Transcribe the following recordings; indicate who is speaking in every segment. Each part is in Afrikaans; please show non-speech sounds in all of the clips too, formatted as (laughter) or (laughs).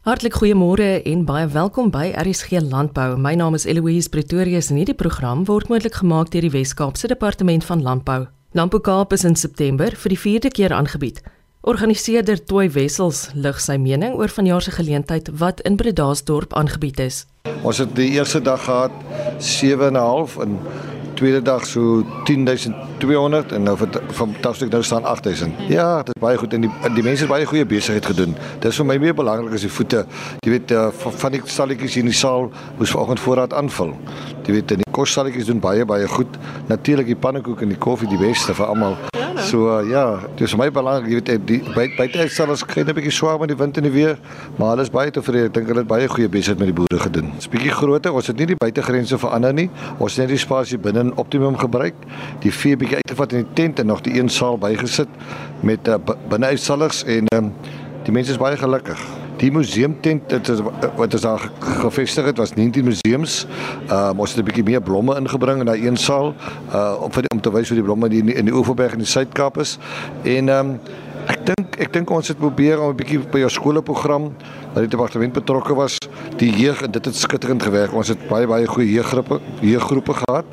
Speaker 1: Hartlik goeiemôre en baie welkom by RSG Landbou. My naam is Eloise Pretorius en hierdie program word moontlik gemaak deur die Wes-Kaapse Departement van Landbou. Landbou Kaap is in September vir die 4de keer aangebied. Organiseerder Toy Wessels lig sy mening oor vanjaar se geleentheid wat in Bredasdorp aangebied is.
Speaker 2: Ons het die eerste dag gehad 7.5 en tweede dag so 10200 en nou fantasties nou staan 8000. Ja, dit is baie goed en die die mense het baie goeie besigheid gedoen. Dis vir my meer belangrik as die voete. Jy weet uh, van die stalletjies in die saal moes vanoggend voorraad aanvul. Jy weet die kosstalletjies doen baie baie goed. Natuurlik die pannekoek en die koffie die beste vir almal. So uh, ja, dit is vir my belangrik. Jy weet eh, die by buite sal ons kry 'n bietjie swaar met die wind en die weer, maar hulle is baie tevrede. Ek dink hulle het baie goeie besigheid met die boere gedoen. Dit's bietjie groter. Ons het nie die buitegrense verander nie. Ons het net die spasie binne optimum gebruik. Die vee bietjie uitgevat in die tent en nog die een saal bygesit met uh, binneuitstalligs en um, die mense is baie gelukkig. Die museumtent dit is wat is daar gevestig het was 19 museums. Uh ons het 'n bietjie meer blomme ingebring in daai een saal uh om vir om te wys hoe die blomme die in die Oeverberg in die Suid-Kaap is. En um ek dink ek dink ons het probeer om 'n bietjie by jou skoolprogram wat die departement betrokke was, die jeug en dit het skitterend gewerk. Ons het baie baie goeie jeuggroepe jeuggroepe gehad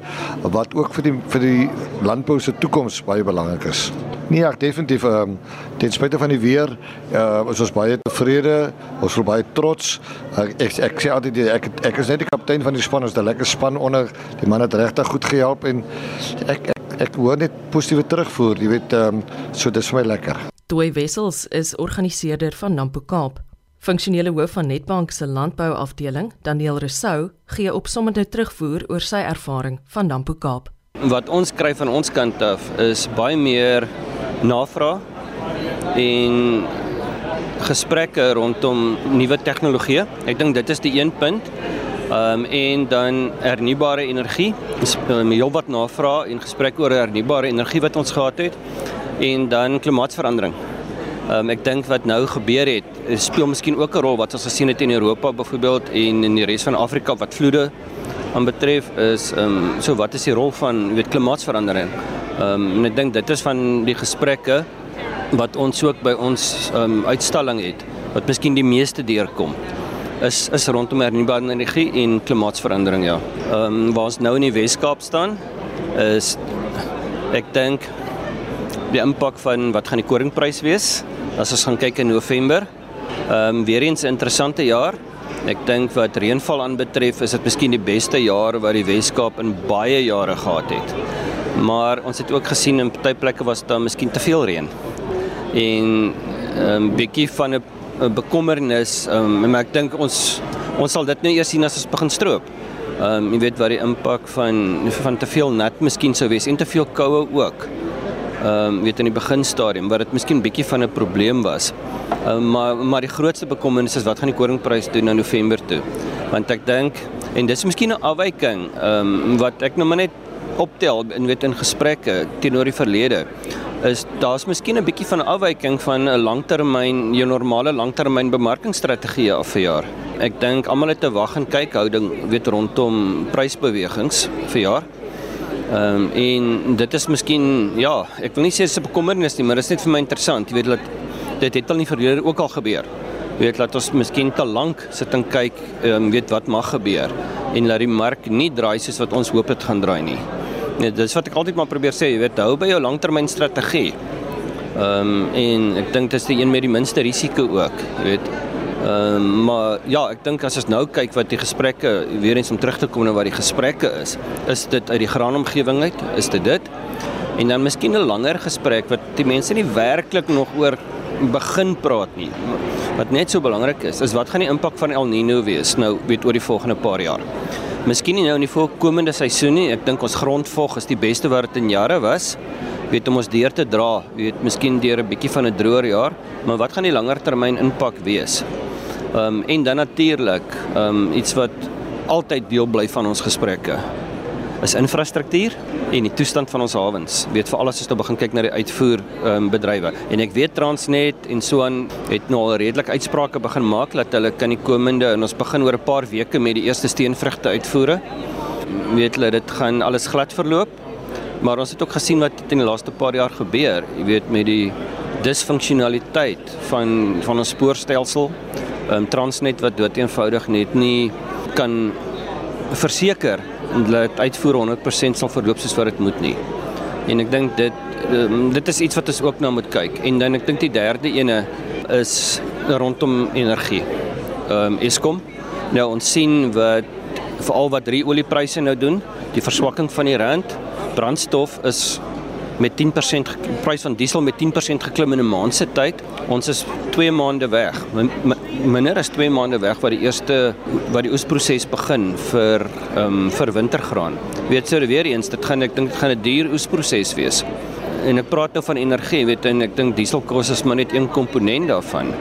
Speaker 2: wat ook vir die vir die landbou se toekoms baie belangrik is. Nee, ek definitief ehm um, ten spyte van die weer, uh, ons was baie tevrede, ons was baie trots. Ek ek, ek sê altyd ek ek is net die kaptein van die span, ons het 'n lekker span onder. Die man het regtig goed gehelp en ek ek ek hoor net positiewe terugvoer, jy weet ehm um, so dis vir my lekker.
Speaker 1: Toy Wessels is organiseerder van Nampo Kaap. Funksionele hoof van Netbank se landbouafdeling, Daniel Resou, gee opsommende terugvoer oor sy ervaring van Nampo Kaap.
Speaker 3: Wat ons kry van ons kant af is baie meer navraag en gesprekke rondom nuwe tegnologie. Ek dink dit is die een punt. Ehm um, en dan hernubare energie. Ons het heelwat navraag en gesprekke oor hernubare energie wat ons gehad het en dan klimaatsverandering. Um, ek dink wat nou gebeur het, speel miskien ook 'n rol wat ons gesien het in Europa byvoorbeeld en in die res van Afrika wat vloede aanbetref is ehm um, so wat is die rol van weet klimaatsverandering? Ehm um, en ek dink dit is van die gesprekke wat ons ook by ons ehm um, uitstalling het wat miskien die meeste deurkom is is rondom hernubare energie en klimaatsverandering ja. Ehm um, waar ons nou in die Wes-Kaap staan is ek dink die impak van wat gaan die koringprys wees as ons gaan kyk in November. Ehm um, weer eens 'n interessante jaar. Ek dink wat reënval aanbetref is dit miskien die beste jaar wat die Wes-Kaap in baie jare gehad het maar ons het ook gesien in party plekke was daar miskien te veel reën. En 'n um, bietjie van 'n bekommernis, um, maar ek dink ons ons sal dit nou eers sien as ons begin stroop. Ehm um, jy weet wat die impak van van te veel nat miskien sou wees en te veel koue ook. Ehm um, weet in die beginstadium wat dit miskien bietjie van 'n probleem was. Ehm um, maar maar die grootste bekommernis is wat gaan die koringprys doen na November toe. Want ek dink en dis miskien 'n afwyking ehm um, wat ek nou maar net optel en weet in gesprekke teenoor die verlede is daar's miskien 'n bietjie van afwyking van 'n langtermyn jou normale langtermyn bemarkingsstrategie af vir jaar. Ek dink almal het 'n wag en kyk houding weet rondom prysbewegings vir jaar. Ehm um, en dit is miskien ja, ek wil nie sê dit is 'n bekommernis nie, maar dit is net vir my interessant. Jy weet dat dit het al nie verlede ook al gebeur. Jy weet dat ons miskien te lank sit en kyk, ehm um, weet wat mag gebeur en laat die mark nie draai soos wat ons hoop dit gaan draai nie. Nee, dis wat ek altyd maar probeer sê, jy weet, hou by jou langtermynstrategie. Ehm um, en ek dink dit is die een met die minste risiko ook, jy weet. Ehm um, maar ja, ek dink as ons nou kyk wat die gesprekke weer eens om terug te kom na wat die gesprekke is, is dit uit die graanomgewing uit, is dit dit? En dan miskien 'n langer gesprek wat die mense nie werklik nog oor begin praat nie. Wat net so belangrik is, is wat gaan die impak van El Niño wees nou weet oor die volgende paar jaar? Miskien nie nou in die volgende seisoen nie. Ek dink ons grondvog is die beste wat dit in jare was. Weet om ons deur te dra, weet miskien deur 'n bietjie van 'n droër jaar, maar wat gaan die langer termyn impak wees? Ehm um, en dan natuurlik, ehm um, iets wat altyd deel bly van ons gesprekke is infrastruktuur en die toestand van ons hawens. Weet vir alles as ons begin kyk na die uitvoer um, bedrywe. En ek weet Transnet en so aan het nou al redelik uitsprake begin maak dat hulle kan die komende en ons begin oor 'n paar weke met die eerste steenvrugte uitvoere. Weet hulle dit gaan alles glad verloop. Maar ons het ook gesien wat in die laaste paar jaar gebeur, jy weet met die disfunksionaliteit van van ons spoorstelsel ehm um, Transnet wat dood eenvoudig net nie kan verseker dat uitvoer 100% sal verloop soos wat dit moet nie. En ek dink dit um, dit is iets wat ons ook na moet kyk. En dan ek dink die derde ene is rondom energie. Ehm um, Eskom. Nou ons sien wat veral wat drie oliepryse nou doen, die verswakking van die rand, brandstof is met 10% prys van diesel met 10% geklim in 'n maand se tyd. Ons is 2 maande weg. Minder as 2 maande weg wat die eerste wat die oesproses begin vir ehm um, vir wintergraan. Weet sou weer eens dit gaan ek dink dit gaan 'n duur oesproses wees. En ek praat nou van energie, weet en ek dink dieselkos is maar net een komponent daarvan.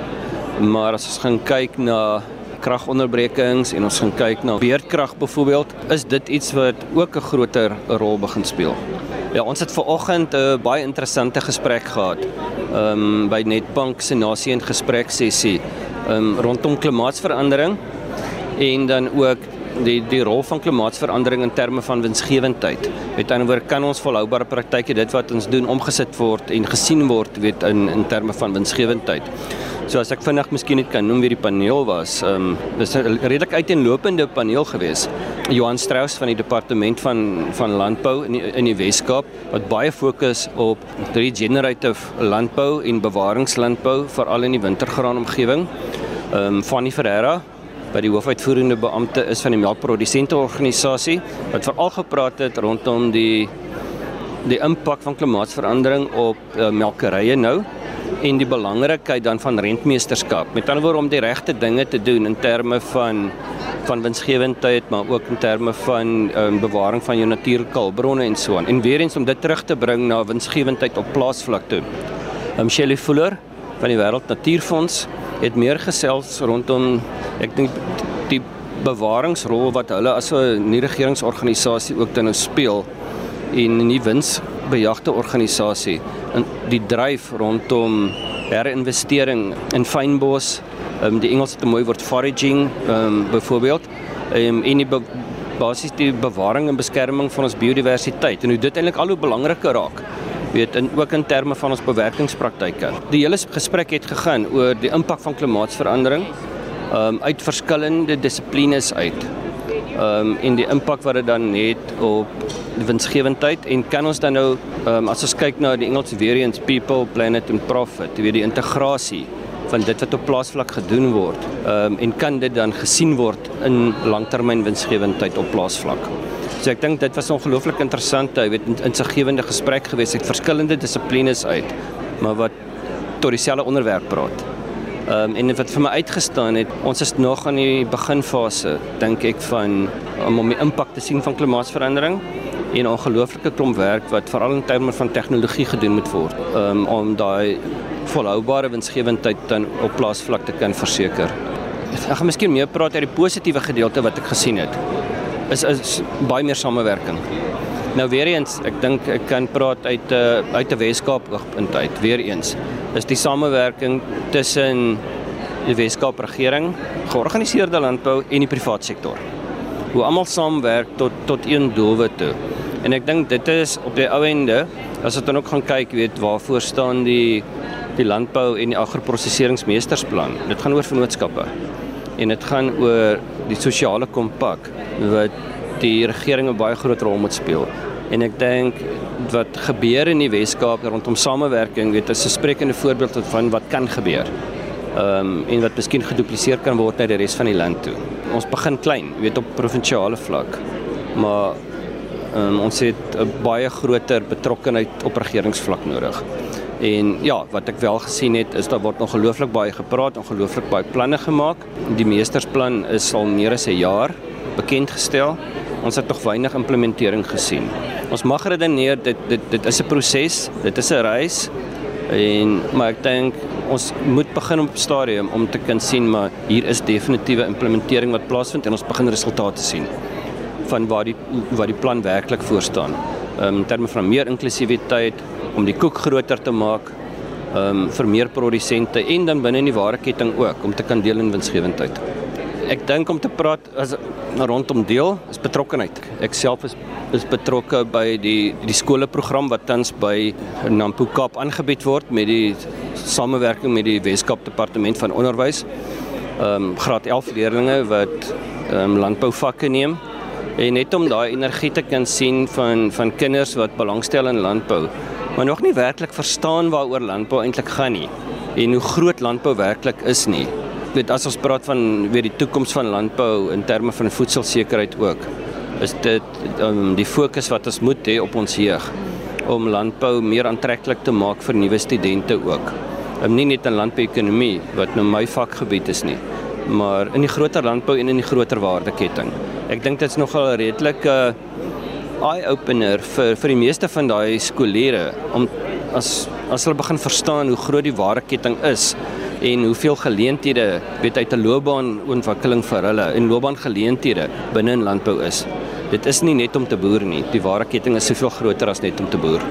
Speaker 3: Maar as ons gaan kyk na kragonderbrekings en ons gaan kyk na beerdkrag byvoorbeeld, is dit iets wat ook 'n groter rol begin speel. Ja, ons het ver oggend 'n uh, baie interessante gesprek gehad. Ehm um, by Netbank se nasie en gesprek sessie ehm um, rondom klimaatsverandering en dan ook die die rol van klimaatsverandering in terme van winsgewendheid. Met ander woorde kan ons volhoubare praktyke dit wat ons doen omgesit word en gesien word weet in in terme van winsgewendheid. So as ek vinnig miskien net kan noem wie die paneel was. Ehm um, dis 'n redelik uiteenlopende paneel gewees. Johan Strauss van die departement van van landbou in die, die Wes-Kaap wat baie fokus op regenerative landbou en bewaringslandbou veral in die wintergraan omgewing. Ehm um, Fanny Ferreira by die hoofuitvoerende beampte is van die melkprodusente organisasie wat veral gepraat het rondom die die impak van klimaatsverandering op uh, melkerye nou en die belangrikheid dan van rentmeesterskap. Met ander woorde om die regte dinge te doen in terme van van winsgewendheid, maar ook in terme van um, bewaring van jou natuurlike hulpbronne en so aan. En weer eens om dit terug te bring na winsgewendheid op plaasvlak toe. Um Shelley Fuller van die Wêreld Natuurfonds het meer gesels rondom ek dink die bewaringsrol wat hulle as 'n nie regeringsorganisasie ook dan nou speel en nie winsbejagte organisasie in die dryf rondom herinvestering in fynbos. Um, die Engels het mooi woord foraging um, byvoorbeeld. Um, en die basies die bewaring en beskerming van ons biodiversiteit en hoe dit eintlik al hoe belangriker raak weet in ook in terme van ons bewerkingspraktyke. Die hele gesprek het gegaan oor die impak van klimaatsverandering um, uit verskillende dissiplines uit. Um, en die impak wat dit dan het op winsgewendheid en kan ons dan nou um, as ons kyk na die Engelse variants people planet and profit jy weet die integrasie van dit wat op plaasvlak gedoen word um, en kan dit dan gesien word in langtermyn winsgewendheid op plaasvlak? So ek dink dit was ongelooflik interessant jy weet in, in sy gewende gesprek gewees het verskillende dissiplines uit maar wat tot dieselfde onderwerp praat. Ehm um, en wat vir my uitgestaan het, ons is nog aan die beginfase dink ek van om om die impak te sien van klimaatsverandering en ongelooflike klomp werk wat veral in terme van tegnologie gedoen moet word um, om daai volhoubare winsgewendheid dan op plaasvlak te kan verseker. Ek gaan miskien meer praat oor die positiewe gedeelte wat ek gesien het. Is is baie meer samewerking. Nou weer eens, ek dink ek kan praat uit 'n uh, eh, uit 'n Weskaap oogpunt uit. Weer eens is die samewerking tussen die Weskaap regering, georganiseerde landbou en die private sektor. Hoe almal saamwerk tot tot een doelwit toe. En ek dink dit is op die ou ende as dit dan ook gaan kyk, weet waarvoor staan die die landbou en die agroprosesseringsmeestersplan. Dit gaan oor vennootskappe. En dit gaan oor die sosiale kompak wat die regering 'n baie groot rol moet speel. En ek dink wat gebeur in die Wes-Kaap rondom samewerking, weet is 'n sprekende voorbeeld van wat kan gebeur. Ehm um, en wat miskien gedupliseer kan word na die res van die land toe. Ons begin klein, weet op provinsiale vlak. Maar um, ons het 'n baie groter betrokkeheid op regeringsvlak nodig. En ja, wat ek wel gesien het is daar word ongelooflik baie gepraat, ongelooflik baie planne gemaak. Die meestersplan is al meer as 'n jaar bekend gestel. Ons het tog weinig implementering gesien. Ons mag redeneer dit dit dit is 'n proses, dit is 'n reis. En maar ek dink ons moet begin op stadium om te kan sien maar hier is definitiewe implementering wat plaasvind en ons begin resultate sien van waar die waar die plan werklik voor staan. Um, in terme van meer inklusiwiteit om die koek groter te maak ehm um, vir meer produsente en dan binne in die waardeketting ook om te kan deel in winsgewendheid ek dink om te praat as rondom deel is betrokkenheid. Ek self is is betrokke by die die skoolprogram wat tans by Nampo Kaap aangebied word met die samewerking met die Weskaap Departement van Onderwys. ehm um, graad 11 leerders wat ehm um, landbouvakke neem en net om daai energie te kan sien van van kinders wat belangstel in landbou maar nog nie werklik verstaan waaroor landbou eintlik gaan nie en hoe groot landbou werklik is nie. Dit as ons praat van weer die toekoms van landbou in terme van voedselsekerheid ook is dit um, die fokus wat ons moet hê op ons jeug om landbou meer aantreklik te maak vir nuwe studente ook. Um, nie net in landbouekonomie wat nou my vakgebied is nie, maar in die groter landbou en in die groter waardeketting. Ek dink dit is nogal 'n redelike uh, eye opener vir vir die meeste van daai skoolleerders om as as hulle begin verstaan hoe groot die waardeketting is en hoeveel geleenthede weet uit 'n loopbaanontwikkeling vir hulle en loopbaangeleenthede binne in landbou is dit is nie net om te boer nie. Die ware ketting is soveel groter as net om te boer.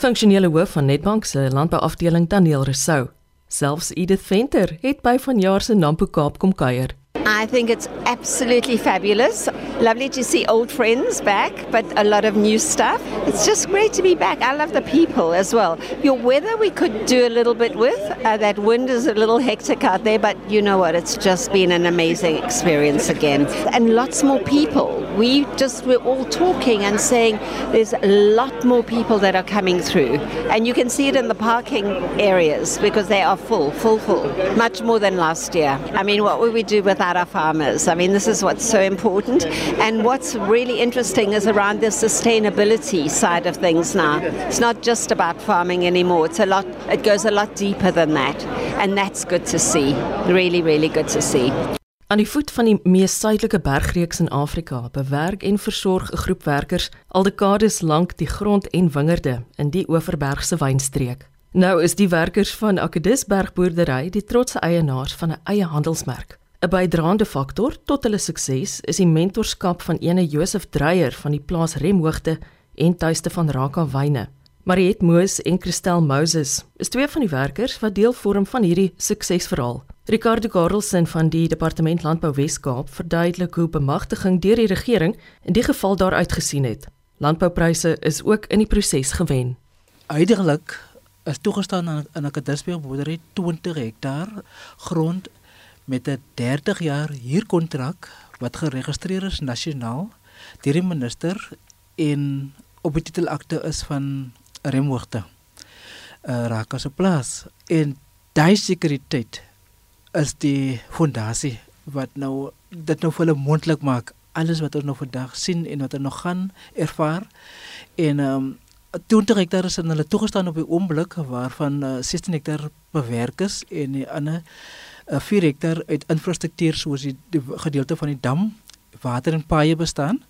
Speaker 1: Funksionele hoof van Netbank se landbouafdeling Daniel Resou. Selfs Edith Venter het by vanjaar se Nampo Kaap kom kuier.
Speaker 4: I think it's absolutely fabulous. Lovely to see old friends back, but a lot of new stuff. It's just great to be back. I love the people as well. Your weather we could do a little bit with. Uh, that wind is a little hectic out there, but you know what? It's just been an amazing experience again. And lots more people. We just, we're all talking and saying there's a lot more people that are coming through. And you can see it in the parking areas because they are full, full, full. Much more than last year. I mean, what would we do without our farmers. I mean, this is what's so important. And what's really interesting is around the sustainability side of things now. It's not just about farming anymore. It's a lot it goes a lot deeper than that. And that's good to see. Really, really good to see.
Speaker 1: Aan die voet van die mees suidelike bergreeks in Afrika bewerk en versorg 'n groep werkers al dekades lank die grond en wingerde in die Oeverbergse wynstreek. Nou is die werkers van Akedisberg boerdery die trotse eienaars van 'n eie handelsmerk. 'n Bydraende faktor tot hulle sukses is die mentorskap van ene Josef Dreyer van die plaas Remhoogte en tuiste van Raka Wyne. Mariet Moos en Christel Moses is twee van die werkers wat deel vorm van hierdie suksesverhaal. Ricardo Garelsen van die Departement Landbou Wes-Kaap verduidelik hoe bemagtiging deur die regering in die geval daar uitgesien het. Landboupryse is ook in die proses gewen.
Speaker 5: Uiteindelik is toegestaan aan 'n kadasterboerdery boerdery 20 hektaar grond met 'n 30 jaar huurkontrak wat geregistreer is nasionaal deur die minister en op die titelakte is van Remhoogte. Uh, Raka se plaas en daai sekuriteit is die fondasie wat nou dit nou vir hulle moontlik maak alles wat ons nou vandag sien en wat ons nog gaan ervaar en ehm um, 20 hektaar is aan hulle toegestaan op die oomblik waarvan uh, 16 hektaar bewerk is en die ander 4 hektaar uit infrastruktuur soos die, die gedeelte van die dam, water en paaie bestaan.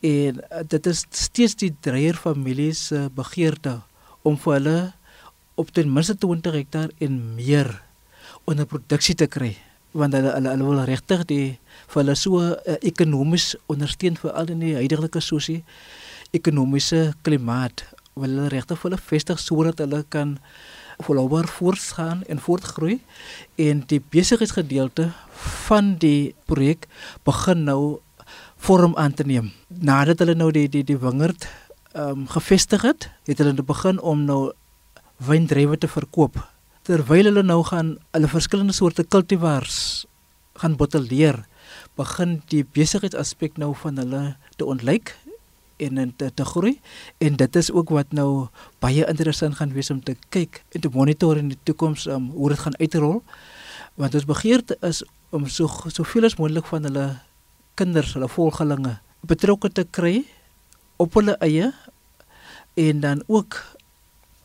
Speaker 5: En uh, dit is steeds die dreier familie se uh, begeerte om vir hulle op ten minste 20 hektaar en meer onder produksie te kry want hulle hulle, hulle wil regtig die vir hulle so uh, ekonomies ondersteun vir al die huidige sosie ekonomiese klimaat wil hulle regtig vir hulle vestig sodat hulle kan volhoubaar voortgaan en voortgroei en die besigheidsgedeelte van die projek begin nou vorm aan te neem. Nadat hulle nou die die die wingerd ehm um, gevestig het, het hulle nou begin om nou wyndrywe te verkoop. Terwyl hulle nou gaan hulle verskillende soorte kultivars gaan botteleer, begin die besigheidsaspek nou van hulle te ontlyk en te, te groei en dit is ook wat nou baie interessant gaan wees om te kyk en te monitor in die toekoms um, hoe dit gaan uitrol want ons begeerte is om so soveel as moontlik van hulle kinders, hulle volgelinge betrokke te kry op hulle eie en dan ook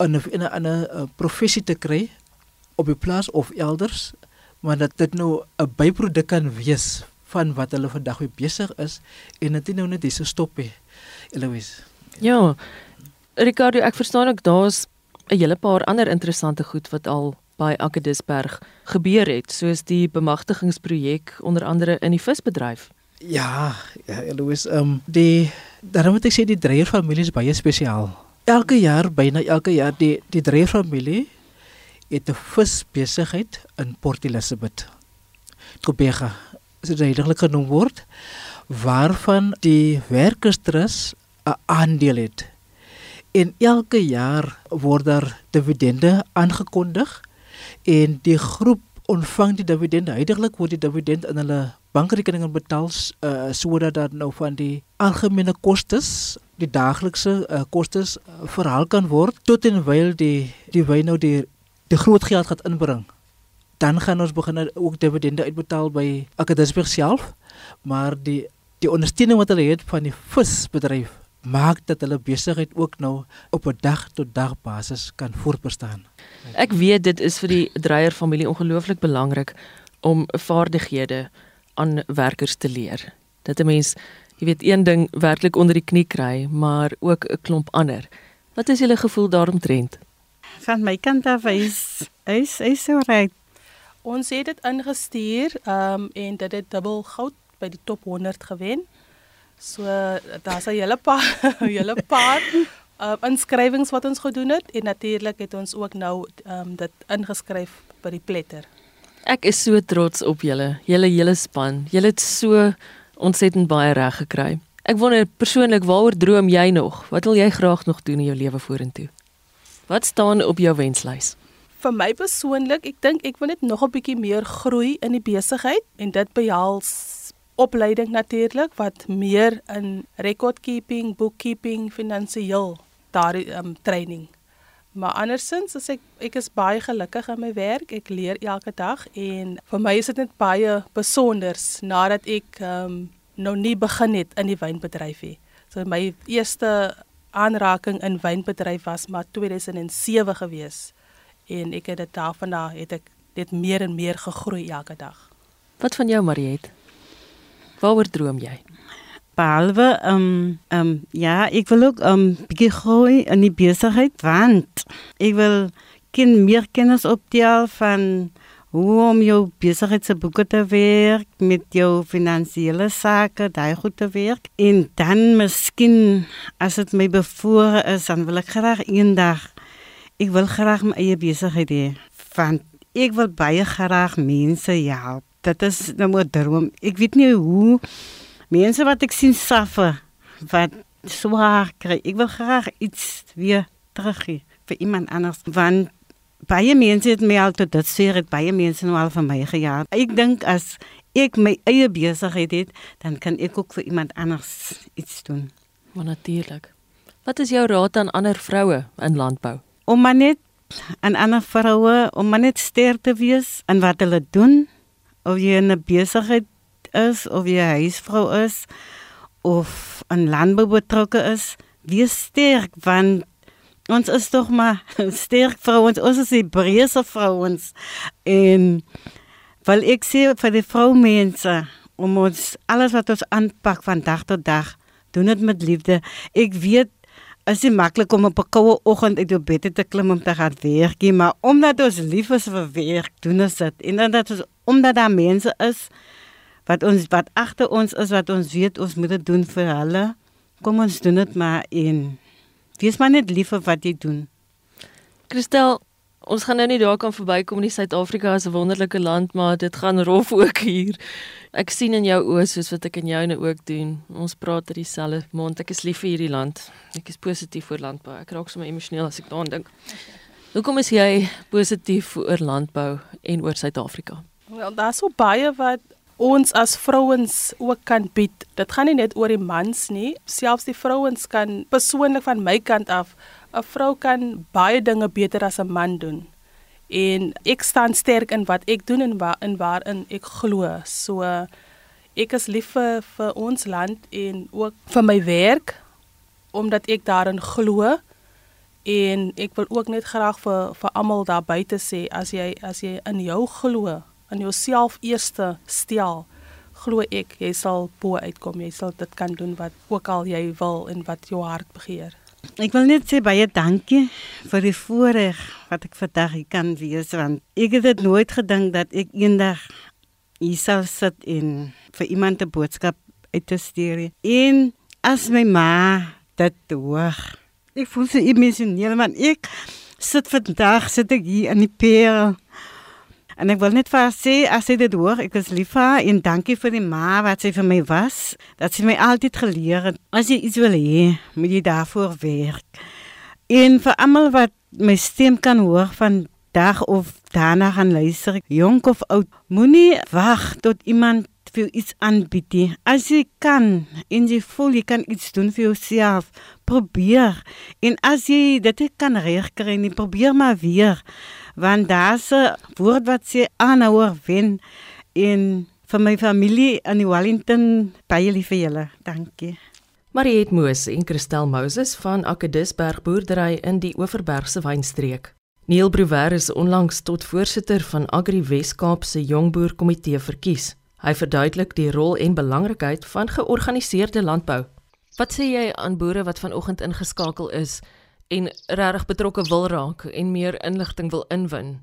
Speaker 5: in 'n in 'n ander uh, professie te kry op die plaas of elders maar dat dit nou 'n byproduk kan wees van wat hulle vandag mee besig is en dit nou net hier so stop hè. Eloise.
Speaker 1: Ja. Ricardo, ek verstaan ook daar's 'n hele paar ander interessante goed wat al by Akedisberg gebeur het, soos die bemagtigingsprojek onder andere in die visbedryf.
Speaker 5: Ja, ja, Eloise, ehm um, die daarom moet ek sê die Dreyer familie is baie spesiaal. Elke jaar, byna elke jaar die die Dreyer familie het 'n visbesigheid in Port Elizabeth. Kobega, so dit eintlik genoem word waarvan die werkerstrus 'n aandeel het. En elke jaar word daar dividende aangekondig en die groep ontvang die dividende. Heidiglik word die dividend in hulle bankrekeninge betaal uh, sodat dat nou van die algemene kostes, die daaglikse uh, kostes uh, verhaal kan word tot en wyl die die wyn nou die die groot geld gaan inbring. Dan gaan ons begin ook dividende uitbetaal by Akadesberg self, maar die die ondersteuning wat hulle het van die visbedryf maak dat hulle besigheid ook nou op 'n dag tot dag basis kan voortbestaan.
Speaker 1: Ek weet dit is vir die Dreyer familie ongelooflik belangrik om vaardighede aan werkers te leer. Dat 'n mens, jy weet, een ding werklik onder die knie kry, maar ook 'n klomp ander. Wat is julle gevoel daaromtrent?
Speaker 6: Van my kant af is is is so reg.
Speaker 7: Ons het dit ingestuur, ehm um, en dit het dubbel goud by die top 100 gewen. So daar's 'n hele paar (laughs) hele paar uh, inskrywings wat ons gedoen het en natuurlik het ons ook nou um, dit ingeskryf by die pletter.
Speaker 1: Ek is so trots op julle, julle hele span. Julle het so ontsettend baie reg gekry. Ek wonder persoonlik waaroor droom jy nog? Wat wil jy graag nog doen in jou lewe vorentoe? Wat staan op jou wenslys?
Speaker 7: Vir my persoonlik, ek dink ek wil net nog 'n bietjie meer groei in die besigheid en dit behels opleiding natuurlik wat meer in record keeping, bookkeeping, finansiëel daardie um, training. Maar andersins as ek ek is baie gelukkig in my werk. Ek leer elke dag en vir my is dit net baie besonders nadat ek um, nou nie begin het in die wynbedryf nie. So my eerste aanraking in wynbedryf was maar 2007 gewees en ek het dit daarvan daar het ek net meer en meer gegroei elke dag.
Speaker 1: Wat van jou Mariet? Waaroor droom jy?
Speaker 6: Behalwe ehm um, ehm um, ja, ek wil ook ehm um, bietjie groei in die besigheid want ek wil ken meer kennis optel van hoe om jou besigheid se boeke te werk met jou finansiële sake, daai goed te werk en dan miskien as dit my bevoore is, dan wil ek graag eendag ek wil graag my eie besigheid hê want ek wil baie graag mense help dit is nou 'n droom. Ek weet nie hoe mense wat ek sien suffer wat swaar kry. Ek wil graag iets weer terug gee vir iemand anders want baie mense het my al tot dit sê het baie mense nou al van my gejaag. Ek dink as ek my eie besigheid het, dan kan ek ook vir iemand anders iets doen.
Speaker 1: Maar natuurlik. Wat is jou raad aan ander vroue in landbou?
Speaker 6: Om maar net aan ander vroue om maar net sterk te wees in wat hulle doen of jy in 'n besigheid is of jy huisvrou is of in landbou betrokke is, wees sterk want ons is tog maar (laughs) sterk vrouens, ons is Hebreëse vrouens en wil ek sê vir die vroumense om ons alles wat ons aanpak van dag tot dag, doen dit met liefde. Ek weet is dit maklik om op 'n koue oggend uit jou bed te klim om te gaan werk, maar omdat ons lief is vir werk, doen ons dit. En dan dat ons omdat daar mense is wat ons wat agter ons is wat ons weet ons moet dit doen vir hulle. Kom ons doen dit maar in. Wees maar net lief vir wat jy doen.
Speaker 1: Christel, ons gaan nou nie daar kan verbykom nie. Suid-Afrika is 'n wonderlike land, maar dit gaan rof ook hier. Ek sien in jou oë soos wat ek in joune ook doen. Ons praat uit dieselfde mond. Ek is lief vir hierdie land. Ek is positief oor landbou. Ek raak sommer emosioneel as ek daaraan dink. Hoekom is jy positief oor landbou en oor Suid-Afrika?
Speaker 7: Wel, daar's so baie wat ons as vrouens ook kan bied. Dit gaan nie net oor die mans nie, selfs die vrouens kan persoonlik van my kant af 'n vrou kan baie dinge beter as 'n man doen. En ek staan sterk in wat ek doen en waar in waarin ek glo. So ek is lief vir, vir ons land en ook vir my werk omdat ek daarin glo en ek wil ook net graag vir vir almal daar buite sê as jy as jy in jou glo in jouself eerste stel, glo ek jy sal bo uitkom. Jy sal dit kan doen wat ook al jy wil en wat jou hart begeer.
Speaker 6: Ek wil net sê baie dankie vir die voorreg wat ek vandag hier kan wees want ek het dit nooit gedink dat ek eendag hier sal sit en vir iemand 'n boodskap uit te stuur. En as my ma dit hoor, ek voel so emosioneel man. Ek sit vandag sit ek hier in die Parel En ek wil net vir haar sê as sy dit hoor, ek is lief vir haar en dankie vir die ma wat sy vir my was. Dat sy my altyd geleer het as jy iets wil hê, moet jy daarvoor werk. En vir almal wat my stem kan hoor van dag of daarna gaan luister, jonk of oud. Moenie wag tot iemand vir iets aanbied nie. As jy kan en jy voel jy kan iets doen vir jouself, probeer. En as jy dit kan regkry, nie probeer maar weer. Want daar's 'n woord wat sê aanhouer wen in vir my familie in Wellington baie lief vir julle. Dankie.
Speaker 1: Mariet Moos en Christel Moses van Akedisberg boerdery in die Oeverbergse wynstreek. Neil Brouwer is onlangs tot voorsitter van Agri Weskaap se Jongboer Komitee verkies. Hy verduidelik die rol en belangrikheid van georganiseerde landbou. Wat sê jy aan boere wat vanoggend ingeskakel is en regtig betrokke wil raak en meer inligting wil inwin?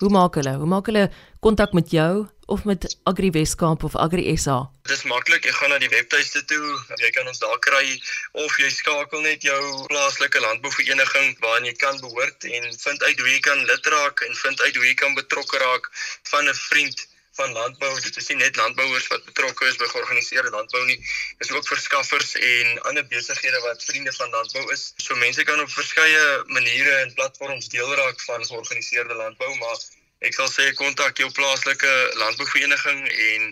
Speaker 1: Hoe maak hulle? Hoe maak hulle kontak met jou of met Agri Weskaap of Agri SA?
Speaker 8: Dis maklik, jy gaan na die webtuiste toe, jy kan ons daar kry of jy skakel net jou plaaslike landbouvereniging waarna jy kan behoort en vind uit hoe jy kan lid raak en vind uit hoe jy kan betrokke raak van 'n vriend van landbou. Dit is nie net landbouers wat betrokke is by georganiseerde landbou nie. Dis ook verskaffers en ander besighede wat vriende van landbou is. So mense kan op verskeie maniere en platforms deel raak van georganiseerde landbou, maar ek sal sê kontak jou plaaslike landbouvereniging en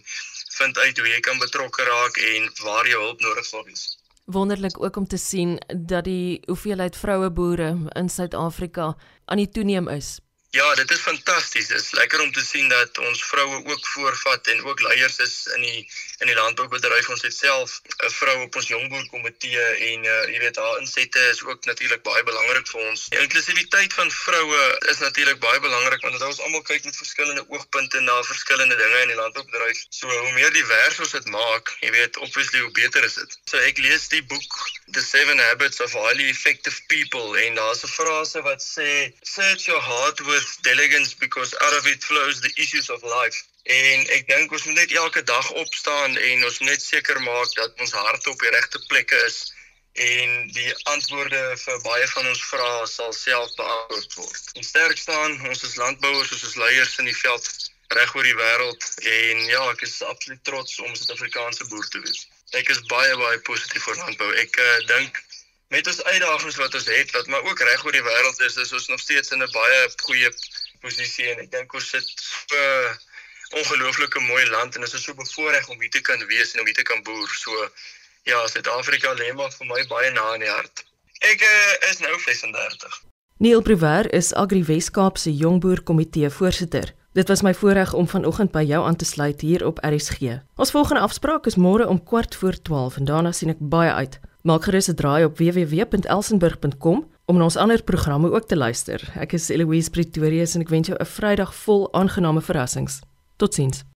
Speaker 8: vind uit hoe jy kan betrokke raak en waar jy hulp nodig sal wees.
Speaker 1: Wonderlik ook om te sien dat die hoeveelheid vroue boere in Suid-Afrika aan die toeneem is.
Speaker 8: Ja, dit is fantasties. Dit is lekker om te sien dat ons vroue ook voorvat en ook leiers is in die in die landboubedryf. Ons het self 'n vrou op ons jongboerkomitee en uh, jy weet haar insette is ook natuurlik baie belangrik vir ons. Die inklusiwiteit van vroue is natuurlik baie belangrik want dit ons almal kyk met verskillende oogpunte na verskillende dinge in die landboubedryf. So hoe meer divers ons dit maak, jy weet, obviously hoe beter is dit. So ek lees die boek The Seven Habits of Highly Effective People en daar's 'n frase wat sê search your heart with diligence because out of it flows the issues of life. En ek dink ons moet net elke dag opstaan en ons net seker maak dat ons hart op die regte plekke is en die antwoorde vir baie van ons vrae sal self beantwoord word. En sterk staan, ons is landbouers, ons is leiers in die veld reg oor die wêreld en ja, ek is absoluut trots om 'n Suid-Afrikaanse boer te wees. Ek is baie baie positief oor landbou. Ek uh, dink met ons uitdagings wat ons het wat maar ook reg oor die wêreld is, is ons nog steeds in 'n baie goeie posisie en ek dink ons sit so ongelooflike mooi land en ons is so bevoorreg om hier te kan wees en om hier te kan boer. So ja, Suid-Afrika lê maar vir my baie na in die hart. Ek uh, is nou 35.
Speaker 1: Neil Brewer is Agri Weskaap se Jongboer Komitee voorsitter. Dit was my voorreg om vanoggend by jou aan te sluit hier op RSG. Ons volgende afspraak is môre om kwart voor 12 en daarna sien ek baie uit. Maak gerus 'n draai op www.elsenburg.com om na ons ander programme ook te luister. Ek is Eloise Pretorius en ek wens jou 'n Vrydag vol aangename verrassings. Totsiens.